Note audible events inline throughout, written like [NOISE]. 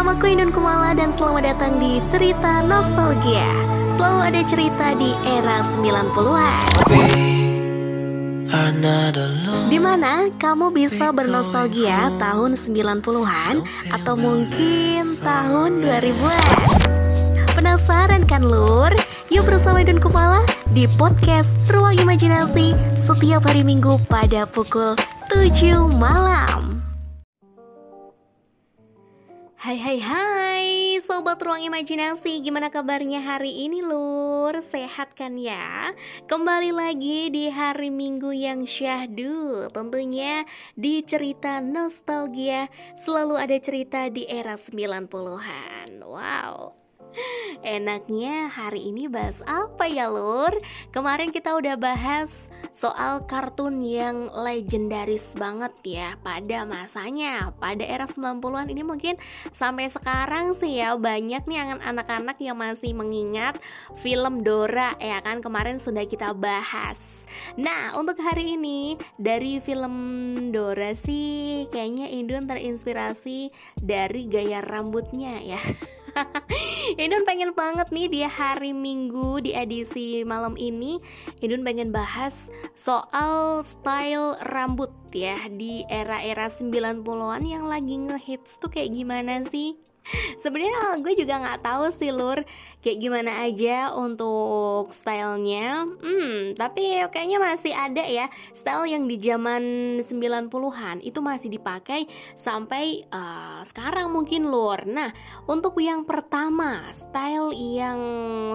Nama aku Inun Kumala dan selamat datang di Cerita Nostalgia. Selalu ada cerita di era 90-an Di mana kamu bisa bernostalgia tahun 90-an atau mungkin tahun 2000-an Penasaran kan lur? Yuk bersama Inun Kumala di podcast Ruang Imajinasi setiap hari Minggu pada pukul 7 malam Hai hai hai Sobat Ruang Imajinasi Gimana kabarnya hari ini lur? Sehat kan ya? Kembali lagi di hari minggu yang syahdu Tentunya di cerita nostalgia Selalu ada cerita di era 90-an Wow Enaknya hari ini bahas apa ya lur? Kemarin kita udah bahas soal kartun yang legendaris banget ya pada masanya Pada era 90an ini mungkin sampai sekarang sih ya banyak nih anak-anak yang masih mengingat film Dora ya kan? Kemarin sudah kita bahas. Nah untuk hari ini dari film Dora sih kayaknya Indun terinspirasi dari gaya rambutnya ya [LAUGHS] [LAUGHS] Idun pengen banget nih di hari Minggu di edisi malam ini Idun pengen bahas soal style rambut ya Di era-era 90-an yang lagi ngehits tuh kayak gimana sih Sebenarnya gue juga nggak tahu sih lur kayak gimana aja untuk stylenya. Hmm, tapi kayaknya masih ada ya style yang di zaman 90-an itu masih dipakai sampai uh, sekarang mungkin lur. Nah, untuk yang pertama, style yang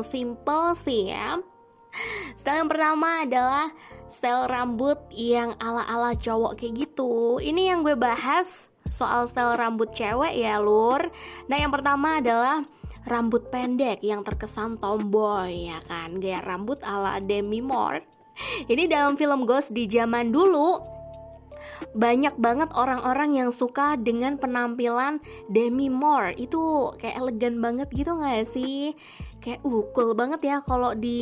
simple sih ya. Style yang pertama adalah style rambut yang ala-ala cowok kayak gitu. Ini yang gue bahas soal style rambut cewek ya lur. Nah yang pertama adalah rambut pendek yang terkesan tomboy ya kan? Gaya rambut ala Demi Moore. Ini dalam film Ghost di zaman dulu. Banyak banget orang-orang yang suka dengan penampilan Demi Moore. Itu kayak elegan banget gitu gak sih? Kayak uh cool banget ya kalau di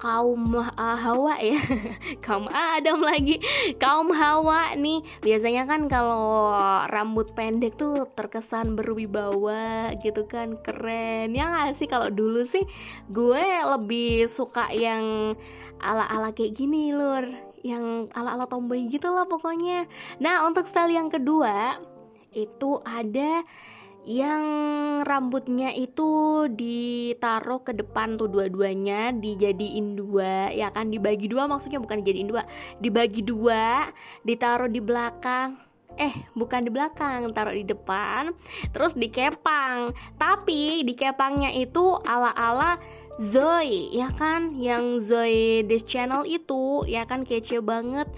kaum uh, Hawa ya. [LAUGHS] Kaum Adam lagi. Kaum Hawa nih. Biasanya kan kalau rambut pendek tuh terkesan berwibawa gitu kan. Keren. Ya gak sih? Kalau dulu sih gue lebih suka yang ala-ala kayak gini lur. Yang ala-ala tomboy gitu lah pokoknya. Nah untuk style yang kedua itu ada yang rambutnya itu ditaruh ke depan tuh dua-duanya dijadiin dua ya kan? Dibagi dua maksudnya bukan dijadiin dua. Dibagi dua ditaruh di belakang. Eh bukan di belakang taruh di depan terus dikepang. Tapi dikepangnya itu ala-ala Zoe ya kan? Yang Zoe This Channel itu ya kan? Kece banget.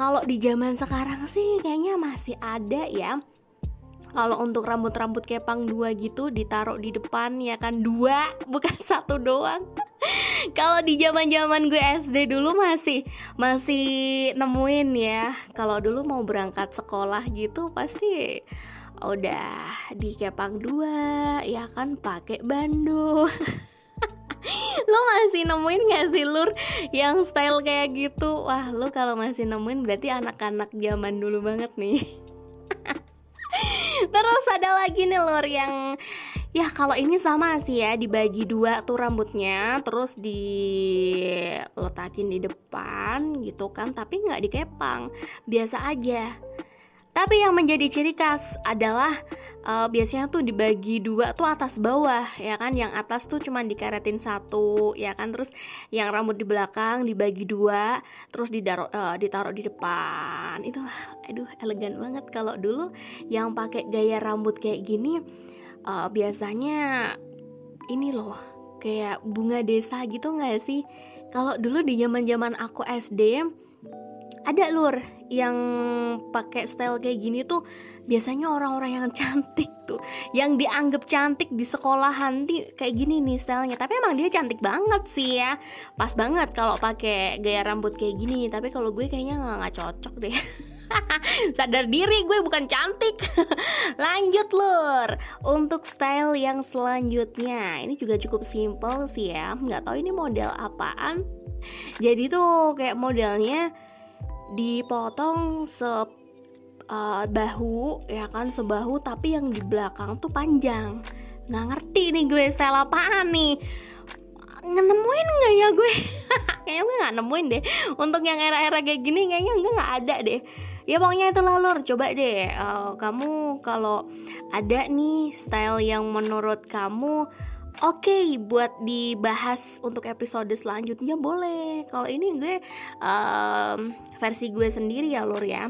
Kalau di zaman sekarang sih kayaknya masih ada ya kalau untuk rambut-rambut kepang dua gitu ditaruh di depan ya kan? Dua bukan [LAUGHS] satu doang. Kalau di zaman zaman gue SD dulu masih masih nemuin ya. Kalau dulu mau berangkat sekolah gitu pasti udah di kepang dua ya kan? Pakai bando [LAUGHS] lo masih nemuin gak sih lur yang style kayak gitu? Wah lo kalau masih nemuin berarti anak-anak zaman dulu banget nih [LAUGHS] Terus ada lagi nih lor yang ya kalau ini sama sih ya dibagi dua tuh rambutnya terus diletakin di depan gitu kan tapi nggak dikepang. Biasa aja tapi yang menjadi ciri khas adalah uh, biasanya tuh dibagi dua tuh atas bawah ya kan? Yang atas tuh cuma dikaretin satu ya kan? Terus yang rambut di belakang dibagi dua terus ditaruh uh, ditaruh di depan. Itu aduh elegan banget. Kalau dulu yang pakai gaya rambut kayak gini uh, biasanya ini loh kayak bunga desa gitu nggak sih? Kalau dulu di zaman zaman aku SD ada lur yang pakai style kayak gini tuh biasanya orang-orang yang cantik tuh yang dianggap cantik di sekolahan di kayak gini nih stylenya. Tapi emang dia cantik banget sih ya. Pas banget kalau pakai gaya rambut kayak gini. Tapi kalau gue kayaknya nggak cocok deh. [LAUGHS] Sadar diri gue bukan cantik. [LAUGHS] Lanjut lur. Untuk style yang selanjutnya. Ini juga cukup simple sih ya. Nggak tahu ini model apaan. Jadi tuh kayak modelnya dipotong se uh, bahu ya kan sebahu tapi yang di belakang tuh panjang. Nggak ngerti nih gue style apaan nih? Nemuin nggak ya gue? [LAUGHS] Kayaknya gue nggak nemuin deh. Untuk yang era-era kayak gini kayaknya gue nggak ada deh. Ya pokoknya itu lor coba deh uh, kamu kalau ada nih style yang menurut kamu oke okay, buat dibahas untuk episode selanjutnya boleh. Kalau ini gue um, versi gue sendiri ya lor ya.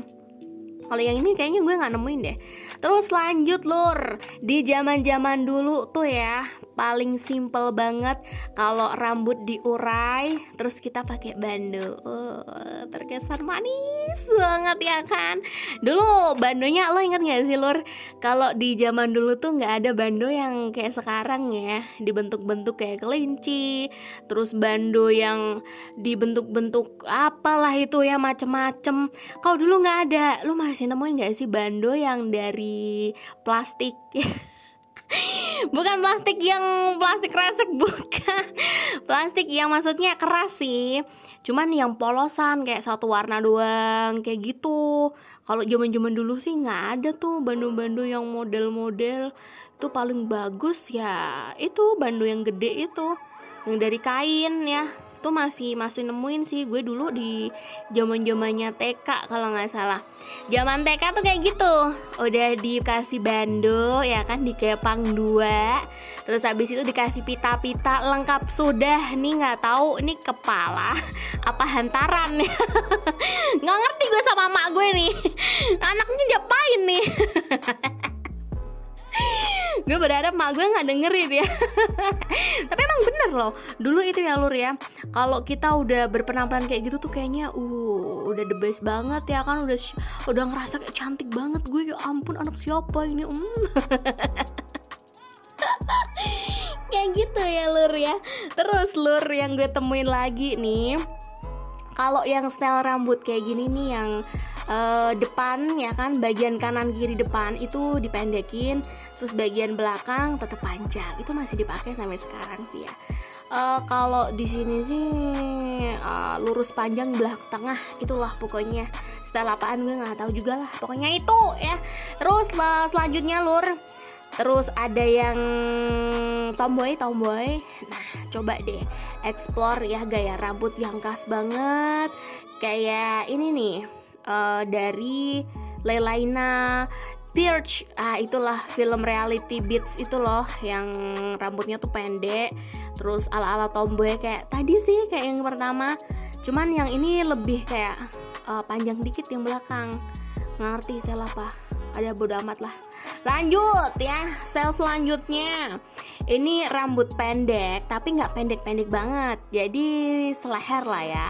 Kalau yang ini kayaknya gue nggak nemuin deh. Terus lanjut lur. Di zaman zaman dulu tuh ya paling simple banget. Kalau rambut diurai terus kita pakai bando oh, terkesan manis banget ya kan? Dulu bandonya lo inget gak sih lur? Kalau di zaman dulu tuh nggak ada bando yang kayak sekarang ya. Dibentuk-bentuk kayak kelinci terus bando yang dibentuk-bentuk apalah itu ya macem-macem. Kalau dulu nggak ada. Lo masih nemuin gak sih bando yang dari plastik [LAUGHS] bukan plastik yang plastik resek bukan. Plastik yang maksudnya keras sih. Cuman yang polosan kayak satu warna doang kayak gitu. Kalau zaman zaman dulu sih nggak ada tuh bandu-bandu yang model-model. Itu paling bagus ya itu bandu yang gede itu yang dari kain ya tuh masih masih nemuin sih. Gue dulu di zaman zamannya TK kalau nggak salah. Zaman TK tuh kayak gitu. Udah dikasih bando ya kan dikepang dua. Terus habis itu dikasih pita-pita lengkap. Sudah nih nggak tahu ini kepala apa hantaran [LAUGHS] nggak ngerti gue sama mak gue nih. [LAUGHS] Anaknya diapain nih [LAUGHS] gue berharap mak gue nggak dengerin ya. [LAUGHS] Tapi emang bener loh. Dulu itu ya lur ya. Kalau kita udah berpenampilan kayak gitu tuh kayaknya uh udah the best banget ya kan. Udah udah ngerasa kayak cantik banget. Gue ya ampun anak siapa ini? Um [LAUGHS] kayak gitu ya lur ya. Terus lur yang gue temuin lagi nih kalau yang style rambut kayak gini nih yang uh, depan ya kan bagian kanan kiri depan itu dipendekin terus bagian belakang tetap panjang. Itu masih dipakai sampai sekarang sih ya. Uh, kalau di sini sih uh, lurus panjang belakang tengah itulah pokoknya. Setelah apaan gue nggak tahu juga lah. Pokoknya itu ya. Terus lah selanjutnya lur. Terus ada yang tomboy tomboy. Nah coba deh explore ya gaya rambut yang khas banget. Kayak ini nih uh, dari Lelaina Birch ah itulah film reality beats itu loh yang rambutnya tuh pendek terus ala ala tomboy kayak tadi sih kayak yang pertama. Cuman yang ini lebih kayak uh, panjang dikit yang belakang. Ngerti saya apa. Ada bodo amat lah. Lanjut ya sel selanjutnya. Ini rambut pendek tapi nggak pendek-pendek banget. Jadi seleher lah ya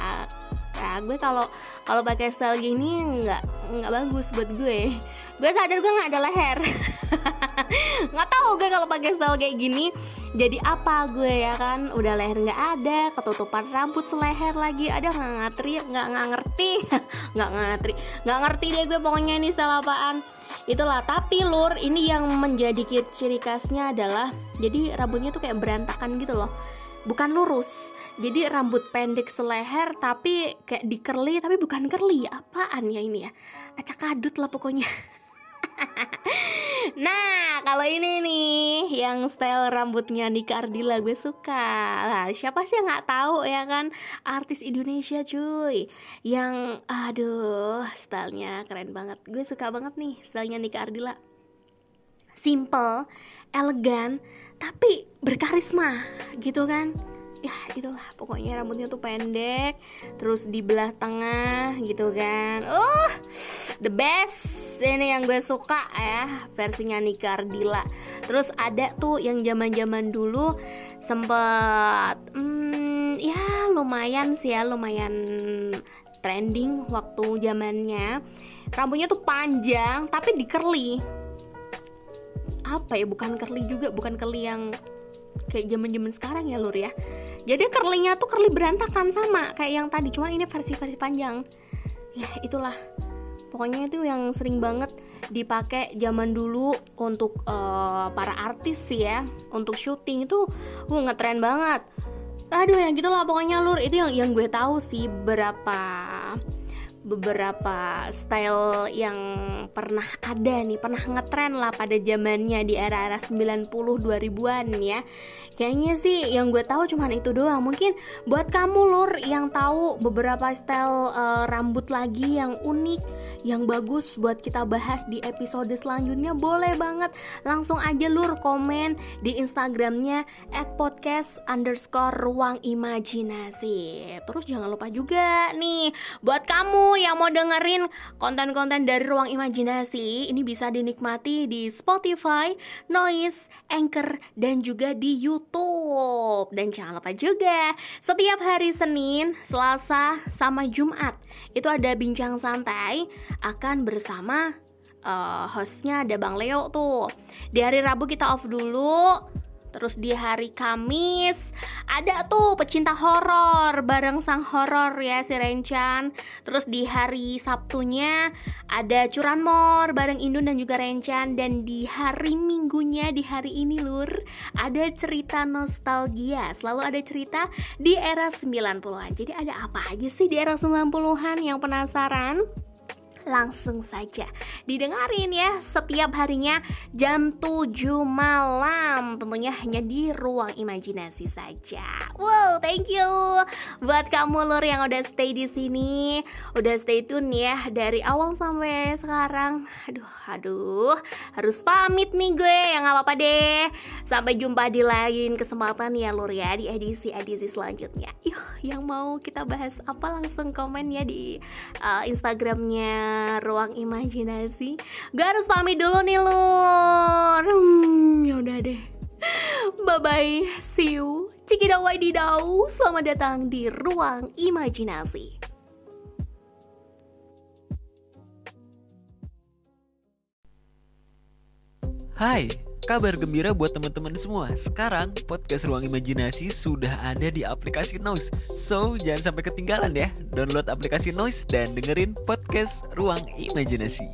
nah gue kalau kalau pakai style gini nggak nggak bagus buat gue. Gue sadar gue nggak ada leher. [LAUGHS] Nggak tahu gue kalau pakai style kayak gini jadi apa gue ya kan? Udah leher nggak ada ketutupan rambut seleher lagi. Ada nggak ngatri nggak nggak ngerti. [LAUGHS] Nggak ngatri nggak ngerti deh gue pokoknya ini style apaan. Itulah tapi lur ini yang menjadi ciri khasnya adalah jadi rambutnya tuh kayak berantakan gitu loh. Bukan lurus jadi rambut pendek seleher tapi kayak di curly tapi bukan curly apaan ya ini ya? Acak adut lah pokoknya. [LAUGHS] Nah kalau ini nih yang style rambutnya Nika Ardila gue suka. Lah siapa sih yang nggak tahu ya kan? Artis Indonesia cuy. Yang aduh stylenya keren banget. Gue suka banget nih stylenya Nika Ardila. Simple elegan tapi berkarisma gitu kan ya itulah pokoknya rambutnya tuh pendek terus di belah tengah gitu kan. Uh the best. Ini yang gue suka ya versinya Nika Ardila. Terus ada tuh yang zaman zaman dulu sempet hmm, ya lumayan sih ya lumayan trending waktu zamannya. Rambutnya tuh panjang tapi di curly apa ya bukan curly juga bukan curly yang kayak zaman zaman sekarang ya lur ya jadi curlingnya tuh curly berantakan sama kayak yang tadi cuman ini versi versi panjang. Ya itulah. Pokoknya itu yang sering banget dipakai zaman dulu untuk uh, para artis sih ya untuk syuting. Itu uh ngetren banget. Aduh ya gitulah pokoknya lur. Itu yang yang gue tahu sih berapa beberapa style yang pernah ada nih, pernah ngetren lah pada zamannya di era-era 90 2000-an ya. Kayaknya sih yang gue tahu cuman itu doang. Mungkin buat kamu lur yang tahu beberapa style uh, rambut lagi yang unik, yang bagus buat kita bahas di episode selanjutnya boleh banget langsung aja lur komen di Instagramnya at podcast underscore ruang imajinasi. Terus jangan lupa juga nih buat kamu yang mau dengerin konten-konten dari Ruang Imajinasi, ini bisa dinikmati di Spotify, Noise, Anchor, dan juga di YouTube. Dan jangan lupa juga, setiap hari Senin, Selasa, sama Jumat, itu ada bincang santai akan bersama uh, hostnya ada Bang Leo tuh. Di hari Rabu kita off dulu, Terus di hari Kamis ada tuh pecinta horor bareng sang horor ya si Rencan. Terus di hari Sabtunya ada curanmor bareng Indun dan juga Rencan dan di hari Minggunya di hari ini lur ada cerita nostalgia. Selalu ada cerita di era 90-an. Jadi ada apa aja sih di era 90-an yang penasaran? Langsung saja didengarin ya setiap harinya jam 7 malam tentunya hanya di ruang imajinasi saja. Wow, thank you buat kamu lur yang udah stay di sini, udah stay tune ya dari awal sampai sekarang. Aduh, aduh, harus pamit nih gue yang nggak apa-apa deh. Sampai jumpa di lain kesempatan ya lur ya di edisi-edisi selanjutnya. Yuh, yang mau kita bahas apa langsung komen ya di uh, Instagramnya ruang imajinasi. Gak harus pamit dulu nih lur. Hmm, Yaudah deh. Bye bye See you. Cikidau Waididau. Selamat datang di ruang imajinasi. Hai, kabar gembira buat teman-teman semua. Sekarang podcast Ruang Imajinasi sudah ada di aplikasi Noise. So, jangan sampai ketinggalan ya. Download aplikasi Noise dan dengerin podcast Ruang Imajinasi.